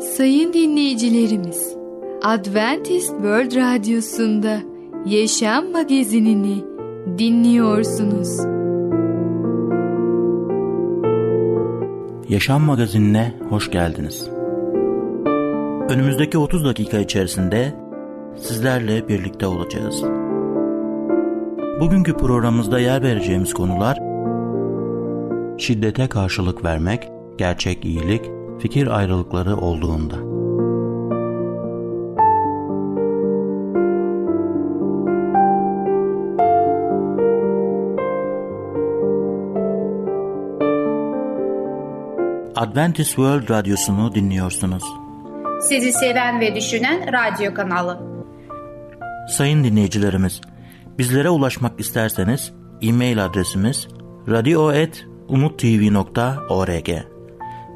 Sayın dinleyicilerimiz, Adventist World Radyosu'nda Yaşam Magazinini dinliyorsunuz. Yaşam Magazinine hoş geldiniz. Önümüzdeki 30 dakika içerisinde sizlerle birlikte olacağız. Bugünkü programımızda yer vereceğimiz konular şiddete karşılık vermek, gerçek iyilik, fikir ayrılıkları olduğunda. Adventist World Radyosu'nu dinliyorsunuz. Sizi seven ve düşünen radyo kanalı. Sayın dinleyicilerimiz, bizlere ulaşmak isterseniz e-mail adresimiz radio.umutv.org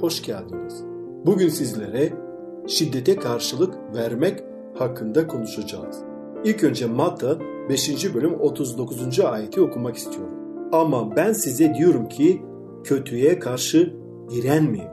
hoş geldiniz. Bugün sizlere şiddete karşılık vermek hakkında konuşacağız. İlk önce Matta 5. bölüm 39. ayeti okumak istiyorum. Ama ben size diyorum ki kötüye karşı direnmeyin.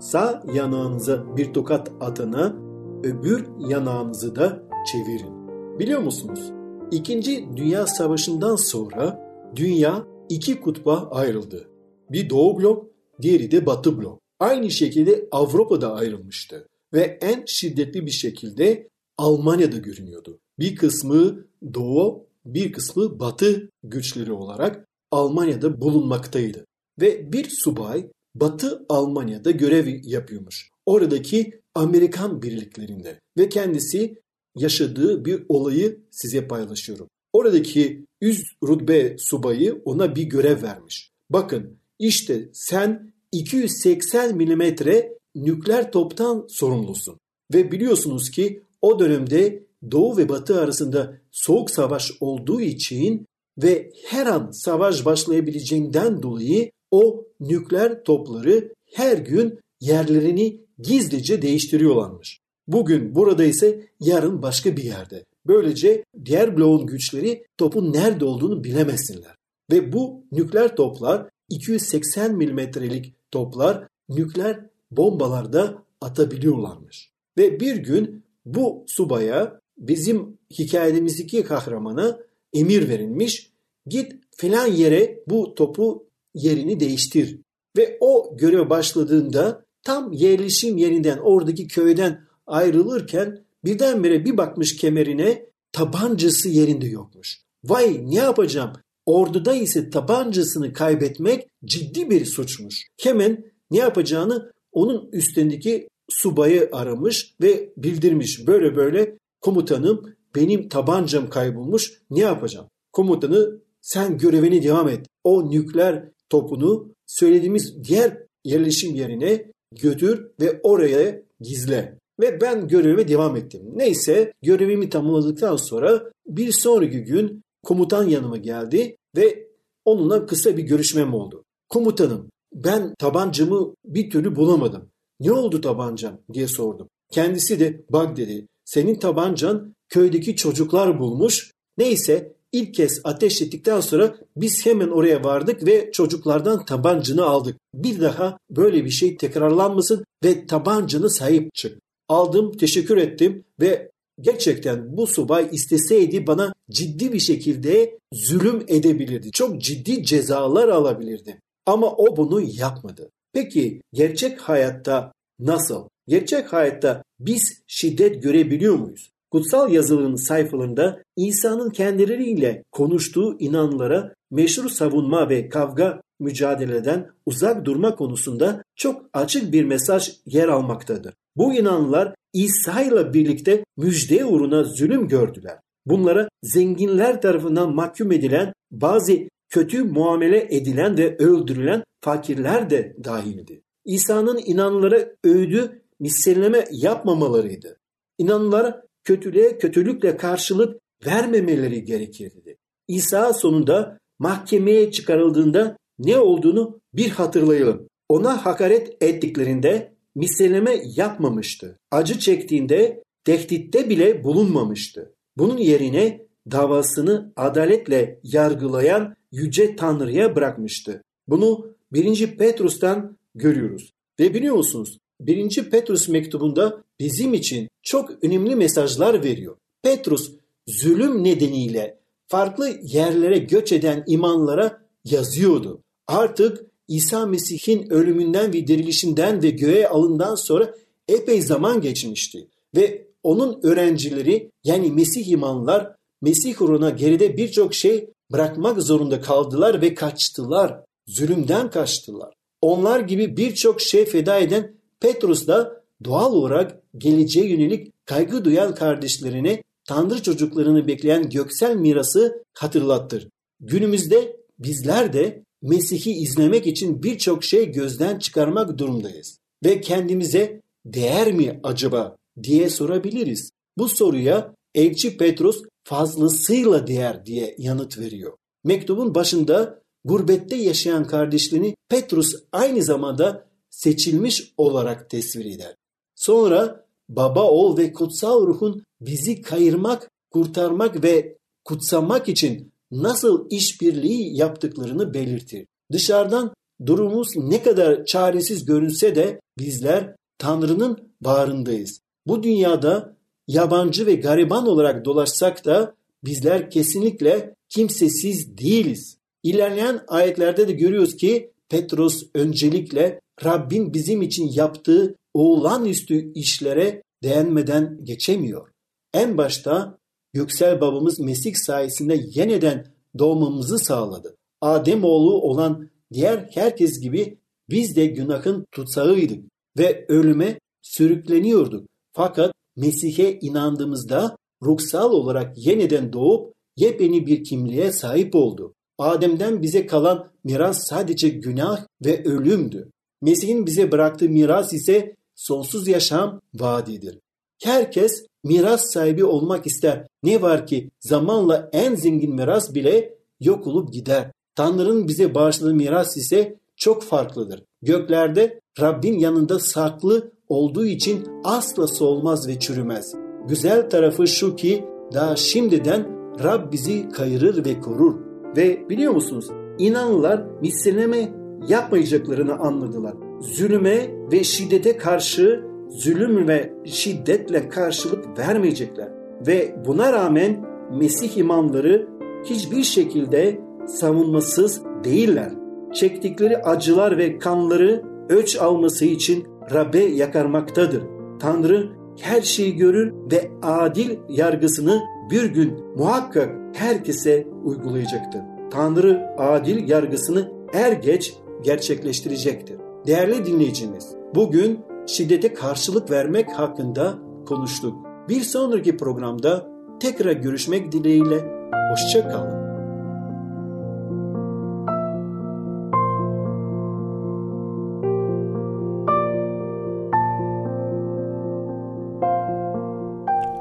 Sağ yanağınıza bir tokat atana öbür yanağınızı da çevirin. Biliyor musunuz? İkinci Dünya Savaşı'ndan sonra dünya iki kutba ayrıldı. Bir Doğu blok, diğeri de Batı blok. Aynı şekilde Avrupa'da ayrılmıştı ve en şiddetli bir şekilde Almanya'da görünüyordu. Bir kısmı Doğu, bir kısmı Batı güçleri olarak Almanya'da bulunmaktaydı. Ve bir subay Batı Almanya'da görev yapıyormuş. Oradaki Amerikan birliklerinde ve kendisi yaşadığı bir olayı size paylaşıyorum. Oradaki üst rütbe subayı ona bir görev vermiş. Bakın işte sen 280 milimetre nükleer toptan sorumlusun. Ve biliyorsunuz ki o dönemde Doğu ve Batı arasında soğuk savaş olduğu için ve her an savaş başlayabileceğinden dolayı o nükleer topları her gün yerlerini gizlice değiştiriyorlarmış. Bugün burada ise yarın başka bir yerde. Böylece diğer bloğun güçleri topun nerede olduğunu bilemesinler. Ve bu nükleer toplar 280 milimetrelik toplar nükleer bombalarda atabiliyorlarmış. Ve bir gün bu subaya bizim hikayemizdeki kahramana emir verilmiş. Git filan yere bu topu yerini değiştir. Ve o görev başladığında tam yerleşim yerinden oradaki köyden ayrılırken birdenbire bir bakmış kemerine tabancası yerinde yokmuş. Vay ne yapacağım? Orduda ise tabancasını kaybetmek ciddi bir suçmuş. Hemen ne yapacağını onun üstündeki subayı aramış ve bildirmiş. Böyle böyle komutanım benim tabancam kaybolmuş ne yapacağım? Komutanı sen görevini devam et. O nükleer topunu söylediğimiz diğer yerleşim yerine götür ve oraya gizle. Ve ben görevime devam ettim. Neyse görevimi tamamladıktan sonra bir sonraki gün komutan yanıma geldi ve onunla kısa bir görüşmem oldu. Komutanım ben tabancamı bir türlü bulamadım. Ne oldu tabancam diye sordum. Kendisi de bak dedi senin tabancan köydeki çocuklar bulmuş. Neyse ilk kez ateş ettikten sonra biz hemen oraya vardık ve çocuklardan tabancını aldık. Bir daha böyle bir şey tekrarlanmasın ve tabancını sahip çık. Aldım, teşekkür ettim ve gerçekten bu subay isteseydi bana ciddi bir şekilde zulüm edebilirdi. Çok ciddi cezalar alabilirdi. Ama o bunu yapmadı. Peki gerçek hayatta nasıl? Gerçek hayatta biz şiddet görebiliyor muyuz? Kutsal yazıların sayfalarında İsa'nın kendileriyle konuştuğu inanlara meşru savunma ve kavga mücadeleden uzak durma konusunda çok açık bir mesaj yer almaktadır. Bu inanlar İsa ile birlikte müjde uğruna zulüm gördüler. Bunlara zenginler tarafından mahkum edilen, bazı kötü muamele edilen ve öldürülen fakirler de dahildi. İsa'nın inanlara övdü misilleme yapmamalarıydı. İnanlılar kötülüğe kötülükle karşılık vermemeleri gerekirdi. İsa sonunda mahkemeye çıkarıldığında ne olduğunu bir hatırlayalım. Ona hakaret ettiklerinde misilleme yapmamıştı. Acı çektiğinde tehditte bile bulunmamıştı. Bunun yerine davasını adaletle yargılayan yüce Tanrı'ya bırakmıştı. Bunu 1. Petrus'tan görüyoruz. Ve biliyor musunuz 1. Petrus mektubunda bizim için çok önemli mesajlar veriyor. Petrus zulüm nedeniyle farklı yerlere göç eden imanlara yazıyordu. Artık İsa Mesih'in ölümünden ve dirilişinden ve göğe alından sonra epey zaman geçmişti. Ve onun öğrencileri yani Mesih imanlar Mesih uğruna geride birçok şey bırakmak zorunda kaldılar ve kaçtılar. Zulümden kaçtılar. Onlar gibi birçok şey feda eden Petrus da doğal olarak geleceğe yönelik kaygı duyan kardeşlerine Tanrı çocuklarını bekleyen göksel mirası hatırlattır. Günümüzde bizler de Mesih'i izlemek için birçok şey gözden çıkarmak durumdayız. Ve kendimize değer mi acaba diye sorabiliriz. Bu soruya Elçi Petrus fazlasıyla değer diye yanıt veriyor. Mektubun başında gurbette yaşayan kardeşlerini Petrus aynı zamanda seçilmiş olarak tesvir eder. Sonra baba, oğul ve kutsal ruhun bizi kayırmak, kurtarmak ve kutsamak için nasıl işbirliği yaptıklarını belirtir. Dışarıdan durumumuz ne kadar çaresiz görünse de bizler Tanrı'nın bağrındayız. Bu dünyada yabancı ve gariban olarak dolaşsak da bizler kesinlikle kimsesiz değiliz. İlerleyen ayetlerde de görüyoruz ki Petros öncelikle Rabbin bizim için yaptığı olağanüstü işlere değinmeden geçemiyor. En başta Göksel babamız Mesih sayesinde yeniden doğmamızı sağladı. Adem oğlu olan diğer herkes gibi biz de günahın tutsağıydık ve ölüme sürükleniyorduk. Fakat Mesih'e inandığımızda ruhsal olarak yeniden doğup yepyeni bir kimliğe sahip oldu. Adem'den bize kalan miras sadece günah ve ölümdü. Mesih'in bize bıraktığı miras ise sonsuz yaşam vaadidir. Herkes miras sahibi olmak ister. Ne var ki zamanla en zengin miras bile yok olup gider. Tanrı'nın bize bağışladığı miras ise çok farklıdır. Göklerde Rabbin yanında saklı olduğu için asla solmaz ve çürümez. Güzel tarafı şu ki daha şimdiden Rab bizi kayırır ve korur. Ve biliyor musunuz inanlılar misilleme yapmayacaklarını anladılar. Zulüme ve şiddete karşı zulüm ve şiddetle karşılık vermeyecekler. Ve buna rağmen Mesih imamları hiçbir şekilde savunmasız değiller. Çektikleri acılar ve kanları ölç alması için Rab'be yakarmaktadır. Tanrı her şeyi görür ve adil yargısını bir gün muhakkak herkese uygulayacaktır. Tanrı adil yargısını er geç gerçekleştirecektir. Değerli dinleyicimiz, bugün şiddete karşılık vermek hakkında konuştuk. Bir sonraki programda tekrar görüşmek dileğiyle hoşça kalın.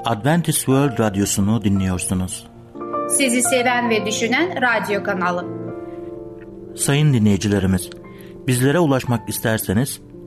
Adventist World Radyosu'nu dinliyorsunuz. Sizi seven ve düşünen radyo kanalı. Sayın dinleyicilerimiz, bizlere ulaşmak isterseniz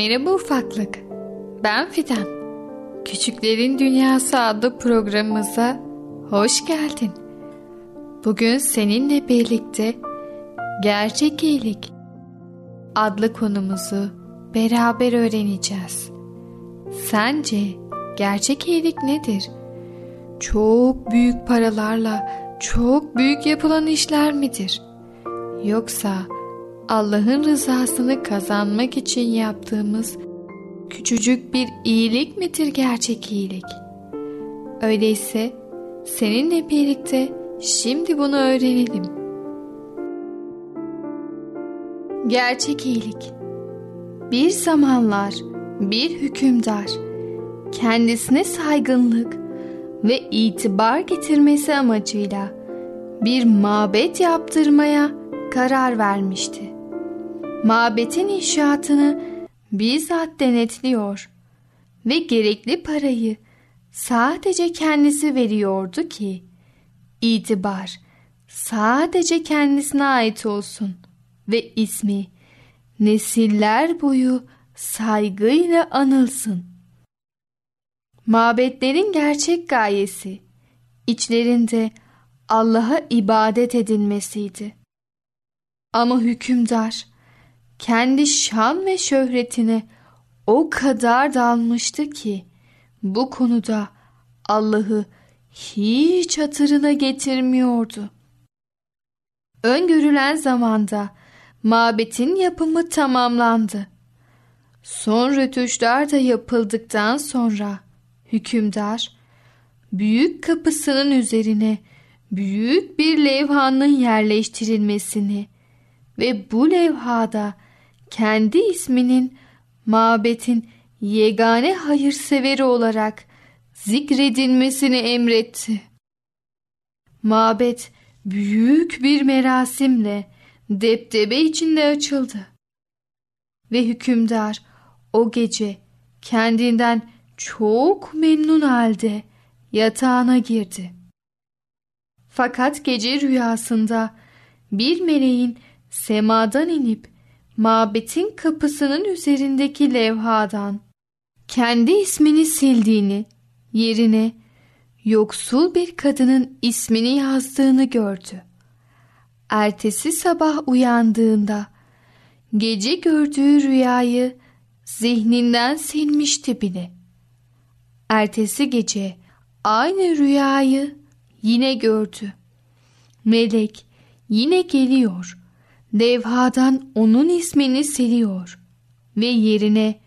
Merhaba ufaklık. Ben Fidan. Küçüklerin Dünyası adlı programımıza hoş geldin. Bugün seninle birlikte Gerçek iyilik adlı konumuzu beraber öğreneceğiz. Sence gerçek iyilik nedir? Çok büyük paralarla çok büyük yapılan işler midir? Yoksa Allah'ın rızasını kazanmak için yaptığımız küçücük bir iyilik midir gerçek iyilik? Öyleyse seninle birlikte şimdi bunu öğrenelim. Gerçek iyilik Bir zamanlar bir hükümdar kendisine saygınlık ve itibar getirmesi amacıyla bir mabet yaptırmaya karar vermişti. Mabetin inşaatını bizzat denetliyor ve gerekli parayı sadece kendisi veriyordu ki itibar sadece kendisine ait olsun ve ismi nesiller boyu saygıyla anılsın. Mabetlerin gerçek gayesi içlerinde Allah'a ibadet edilmesiydi. Ama hükümdar kendi şan ve şöhretine o kadar dalmıştı ki bu konuda Allah'ı hiç hatırına getirmiyordu. Öngörülen zamanda mabetin yapımı tamamlandı. Son rötuşlar da yapıldıktan sonra hükümdar büyük kapısının üzerine büyük bir levhanın yerleştirilmesini ve bu levhada kendi isminin mabetin yegane hayırseveri olarak zikredilmesini emretti. Mabet büyük bir merasimle deptebe içinde açıldı. Ve hükümdar o gece kendinden çok memnun halde yatağına girdi. Fakat gece rüyasında bir meleğin semadan inip mabetin kapısının üzerindeki levhadan kendi ismini sildiğini, yerine yoksul bir kadının ismini yazdığını gördü. Ertesi sabah uyandığında gece gördüğü rüyayı zihninden silmişti bile. Ertesi gece aynı rüyayı yine gördü. Melek yine geliyor. Levhadan onun ismini siliyor ve yerine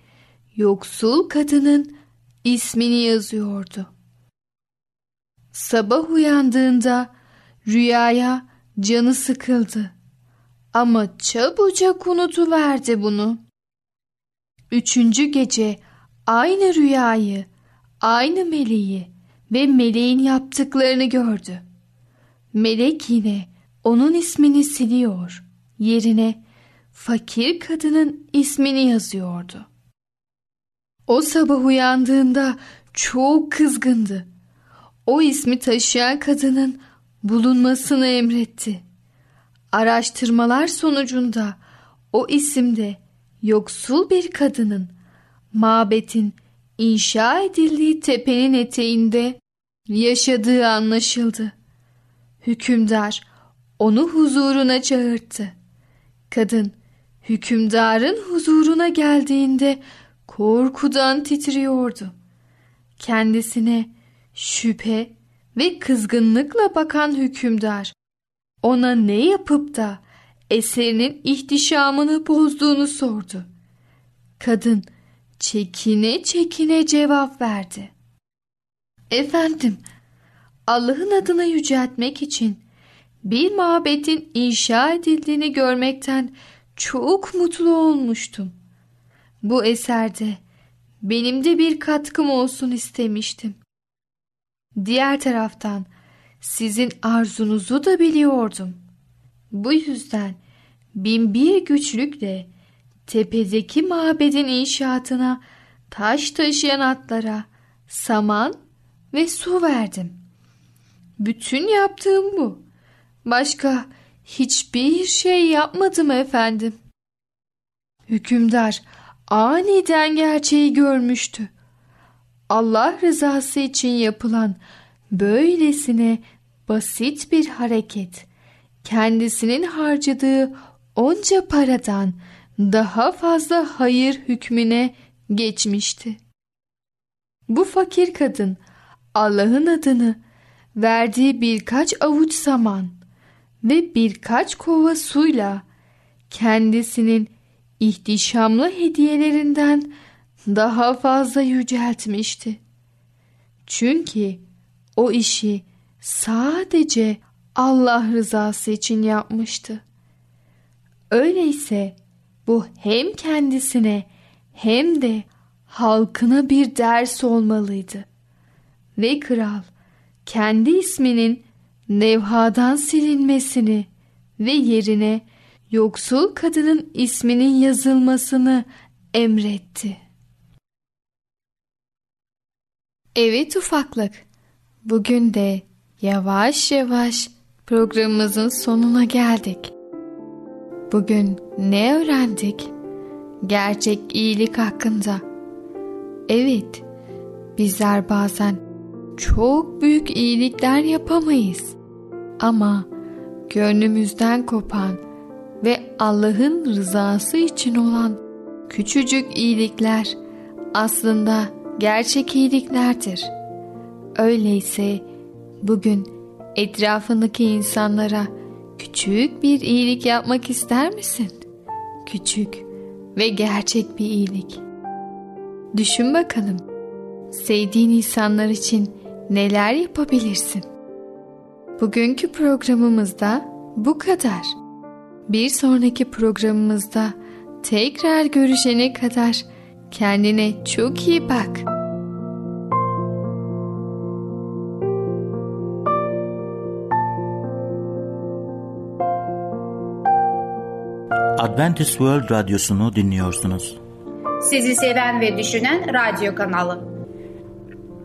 yoksul kadının ismini yazıyordu. Sabah uyandığında rüyaya canı sıkıldı. Ama çabucak unutuverdi bunu. Üçüncü gece aynı rüyayı, aynı meleği ve meleğin yaptıklarını gördü. Melek yine onun ismini siliyor, yerine fakir kadının ismini yazıyordu. O sabah uyandığında çok kızgındı. O ismi taşıyan kadının bulunmasını emretti. Araştırmalar sonucunda o isimde yoksul bir kadının mabetin inşa edildiği tepenin eteğinde yaşadığı anlaşıldı. Hükümdar onu huzuruna çağırdı. Kadın hükümdarın huzuruna geldiğinde korkudan titriyordu. Kendisine şüphe ve kızgınlıkla bakan hükümdar ona ne yapıp da eserinin ihtişamını bozduğunu sordu. Kadın çekine çekine cevap verdi. Efendim, Allah'ın adına yüceltmek için bir mabetin inşa edildiğini görmekten çok mutlu olmuştum. Bu eserde benim de bir katkım olsun istemiştim. Diğer taraftan sizin arzunuzu da biliyordum. Bu yüzden bin bir güçlükle tepedeki mabedin inşaatına taş taşıyan atlara saman ve su verdim. Bütün yaptığım bu. Başka hiçbir şey yapmadım efendim. Hükümdar aniden gerçeği görmüştü. Allah rızası için yapılan böylesine basit bir hareket kendisinin harcadığı onca paradan daha fazla hayır hükmüne geçmişti. Bu fakir kadın Allah'ın adını verdiği birkaç avuç saman ve birkaç kova suyla kendisinin ihtişamlı hediyelerinden daha fazla yüceltmişti. Çünkü o işi sadece Allah rızası için yapmıştı. Öyleyse bu hem kendisine hem de halkına bir ders olmalıydı. Ve kral kendi isminin nevhadan silinmesini ve yerine yoksul kadının isminin yazılmasını emretti. Evet ufaklık, bugün de yavaş yavaş programımızın sonuna geldik. Bugün ne öğrendik? Gerçek iyilik hakkında. Evet, bizler bazen çok büyük iyilikler yapamayız. Ama gönlümüzden kopan ve Allah'ın rızası için olan küçücük iyilikler aslında gerçek iyiliklerdir. Öyleyse bugün etrafındaki insanlara küçük bir iyilik yapmak ister misin? Küçük ve gerçek bir iyilik. Düşün bakalım. Sevdiğin insanlar için neler yapabilirsin? Bugünkü programımızda bu kadar. Bir sonraki programımızda tekrar görüşene kadar kendine çok iyi bak. Adventist World Radyosu'nu dinliyorsunuz. Sizi seven ve düşünen radyo kanalı.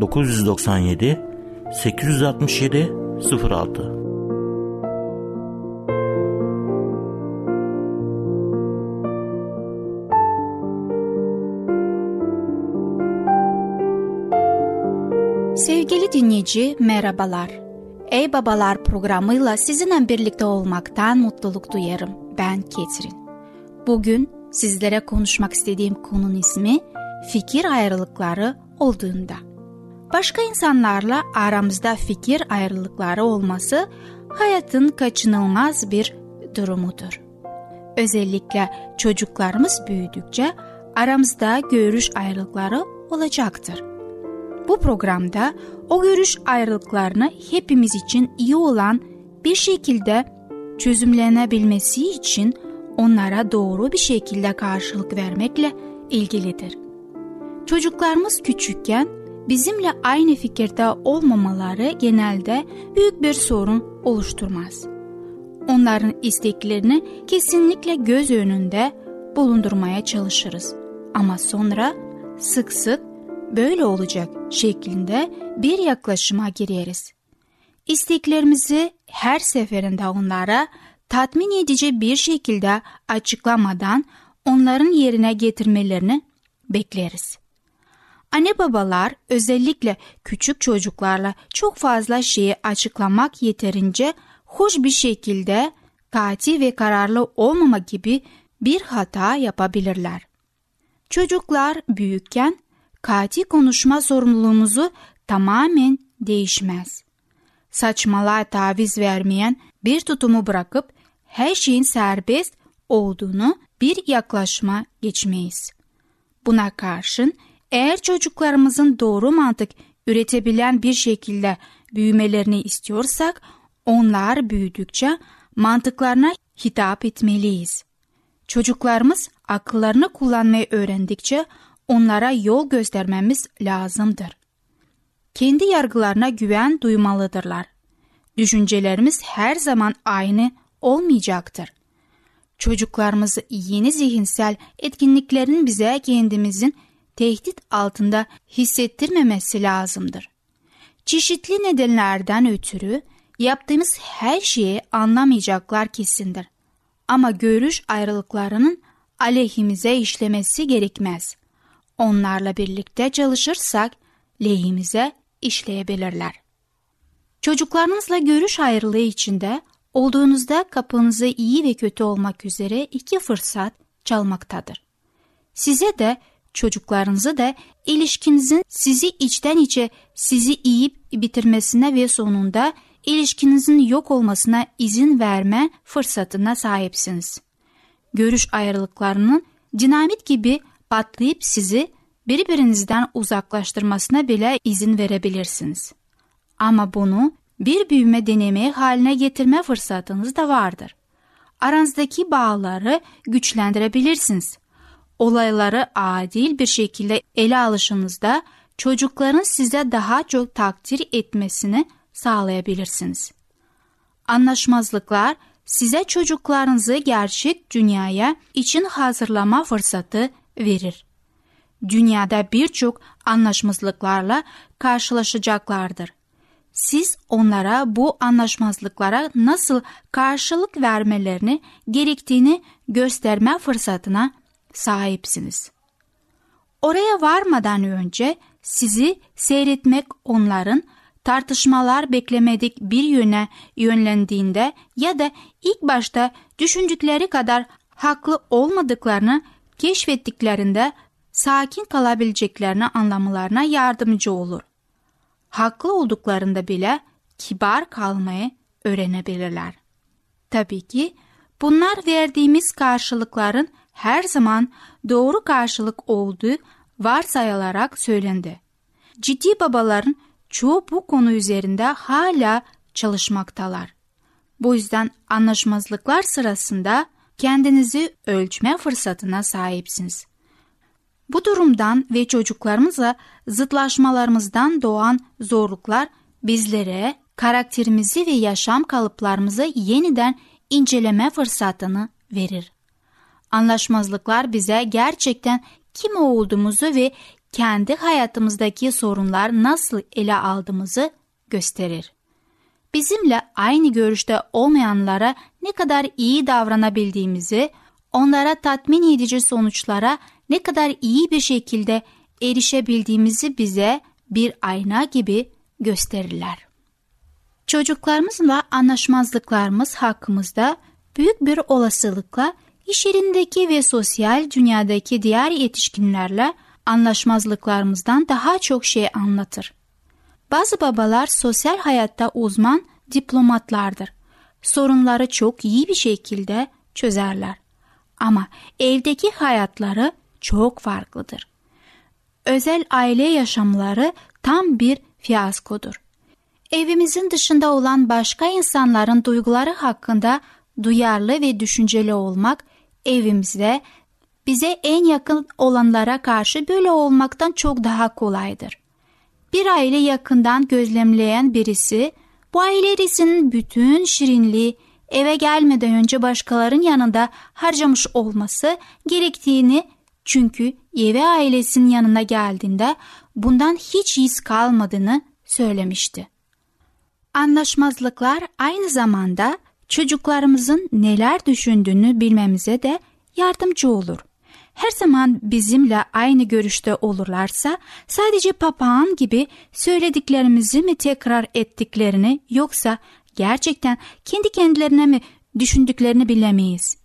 997 867 06 Sevgili dinleyici merhabalar. Ey Babalar programıyla sizinle birlikte olmaktan mutluluk duyarım. Ben Ketrin. Bugün sizlere konuşmak istediğim konunun ismi fikir ayrılıkları olduğunda. Başka insanlarla aramızda fikir ayrılıkları olması hayatın kaçınılmaz bir durumudur. Özellikle çocuklarımız büyüdükçe aramızda görüş ayrılıkları olacaktır. Bu programda o görüş ayrılıklarını hepimiz için iyi olan bir şekilde çözümlenebilmesi için onlara doğru bir şekilde karşılık vermekle ilgilidir. Çocuklarımız küçükken bizimle aynı fikirde olmamaları genelde büyük bir sorun oluşturmaz. Onların isteklerini kesinlikle göz önünde bulundurmaya çalışırız. Ama sonra sık sık böyle olacak şeklinde bir yaklaşıma gireriz. İsteklerimizi her seferinde onlara tatmin edici bir şekilde açıklamadan onların yerine getirmelerini bekleriz. Anne babalar özellikle küçük çocuklarla çok fazla şeyi açıklamak yeterince hoş bir şekilde kati ve kararlı olmama gibi bir hata yapabilirler. Çocuklar büyükken kati konuşma sorumluluğumuzu tamamen değişmez. Saçmalığa taviz vermeyen bir tutumu bırakıp her şeyin serbest olduğunu bir yaklaşma geçmeyiz. Buna karşın eğer çocuklarımızın doğru mantık üretebilen bir şekilde büyümelerini istiyorsak onlar büyüdükçe mantıklarına hitap etmeliyiz. Çocuklarımız akıllarını kullanmayı öğrendikçe onlara yol göstermemiz lazımdır. Kendi yargılarına güven duymalıdırlar. Düşüncelerimiz her zaman aynı olmayacaktır. Çocuklarımızı yeni zihinsel etkinliklerin bize kendimizin tehdit altında hissettirmemesi lazımdır. Çeşitli nedenlerden ötürü yaptığımız her şeyi anlamayacaklar kesindir. Ama görüş ayrılıklarının aleyhimize işlemesi gerekmez. Onlarla birlikte çalışırsak lehimize işleyebilirler. Çocuklarınızla görüş ayrılığı içinde olduğunuzda kapınızı iyi ve kötü olmak üzere iki fırsat çalmaktadır. Size de çocuklarınızı da ilişkinizin sizi içten içe sizi yiyip bitirmesine ve sonunda ilişkinizin yok olmasına izin verme fırsatına sahipsiniz. Görüş ayrılıklarının dinamit gibi patlayıp sizi birbirinizden uzaklaştırmasına bile izin verebilirsiniz. Ama bunu bir büyüme deneyimi haline getirme fırsatınız da vardır. Aranızdaki bağları güçlendirebilirsiniz. Olayları adil bir şekilde ele alışınızda çocukların size daha çok takdir etmesini sağlayabilirsiniz. Anlaşmazlıklar size çocuklarınızı gerçek dünyaya için hazırlama fırsatı verir. Dünyada birçok anlaşmazlıklarla karşılaşacaklardır. Siz onlara bu anlaşmazlıklara nasıl karşılık vermelerini gerektiğini gösterme fırsatına sahipsiniz. Oraya varmadan önce sizi seyretmek onların tartışmalar beklemedik bir yöne yönlendiğinde ya da ilk başta düşündükleri kadar haklı olmadıklarını keşfettiklerinde sakin kalabileceklerini anlamalarına yardımcı olur. Haklı olduklarında bile kibar kalmayı öğrenebilirler. Tabii ki bunlar verdiğimiz karşılıkların her zaman doğru karşılık olduğu varsayılarak söylendi. Ciddi babaların çoğu bu konu üzerinde hala çalışmaktalar. Bu yüzden anlaşmazlıklar sırasında kendinizi ölçme fırsatına sahipsiniz. Bu durumdan ve çocuklarımızla zıtlaşmalarımızdan doğan zorluklar bizlere karakterimizi ve yaşam kalıplarımızı yeniden inceleme fırsatını verir. Anlaşmazlıklar bize gerçekten kim olduğumuzu ve kendi hayatımızdaki sorunlar nasıl ele aldığımızı gösterir. Bizimle aynı görüşte olmayanlara ne kadar iyi davranabildiğimizi, onlara tatmin edici sonuçlara ne kadar iyi bir şekilde erişebildiğimizi bize bir ayna gibi gösterirler. Çocuklarımızla anlaşmazlıklarımız hakkımızda büyük bir olasılıkla iş yerindeki ve sosyal dünyadaki diğer yetişkinlerle anlaşmazlıklarımızdan daha çok şey anlatır. Bazı babalar sosyal hayatta uzman diplomatlardır. Sorunları çok iyi bir şekilde çözerler. Ama evdeki hayatları çok farklıdır. Özel aile yaşamları tam bir fiyaskodur. Evimizin dışında olan başka insanların duyguları hakkında duyarlı ve düşünceli olmak evimizde bize en yakın olanlara karşı böyle olmaktan çok daha kolaydır. Bir aile yakından gözlemleyen birisi bu ailesinin bütün şirinliği eve gelmeden önce başkalarının yanında harcamış olması gerektiğini çünkü eve ailesinin yanına geldiğinde bundan hiç iz kalmadığını söylemişti. Anlaşmazlıklar aynı zamanda çocuklarımızın neler düşündüğünü bilmemize de yardımcı olur. Her zaman bizimle aynı görüşte olurlarsa sadece papağan gibi söylediklerimizi mi tekrar ettiklerini yoksa gerçekten kendi kendilerine mi düşündüklerini bilemeyiz.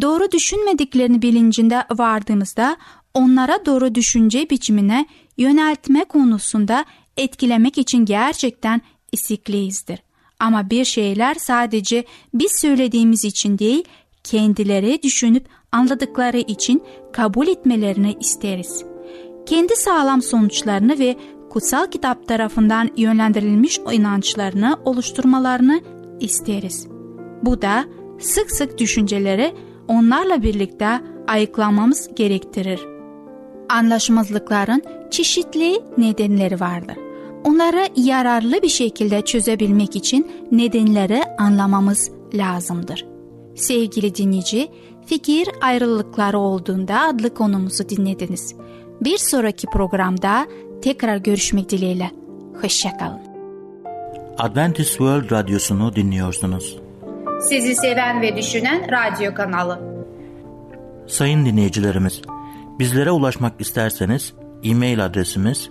Doğru düşünmediklerini bilincinde vardığımızda onlara doğru düşünce biçimine yöneltme konusunda etkilemek için gerçekten isikliyizdir. Ama bir şeyler sadece biz söylediğimiz için değil, kendileri düşünüp anladıkları için kabul etmelerini isteriz. Kendi sağlam sonuçlarını ve kutsal kitap tarafından yönlendirilmiş inançlarını oluşturmalarını isteriz. Bu da sık sık düşünceleri onlarla birlikte ayıklamamız gerektirir. Anlaşmazlıkların çeşitli nedenleri vardır. Onları yararlı bir şekilde çözebilmek için nedenleri anlamamız lazımdır. Sevgili dinleyici, fikir ayrılıkları olduğunda adlı konumuzu dinlediniz. Bir sonraki programda tekrar görüşmek dileğiyle. Hoşçakalın. Adventist World Radyosu'nu dinliyorsunuz. Sizi seven ve düşünen radyo kanalı. Sayın dinleyicilerimiz, bizlere ulaşmak isterseniz e-mail adresimiz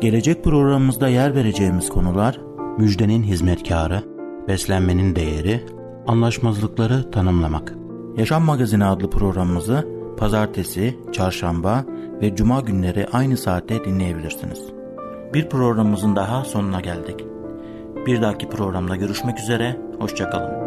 Gelecek programımızda yer vereceğimiz konular müjdenin hizmetkarı, beslenmenin değeri, anlaşmazlıkları tanımlamak. Yaşam Magazini adlı programımızı pazartesi, çarşamba ve cuma günleri aynı saatte dinleyebilirsiniz. Bir programımızın daha sonuna geldik. Bir dahaki programda görüşmek üzere, hoşçakalın.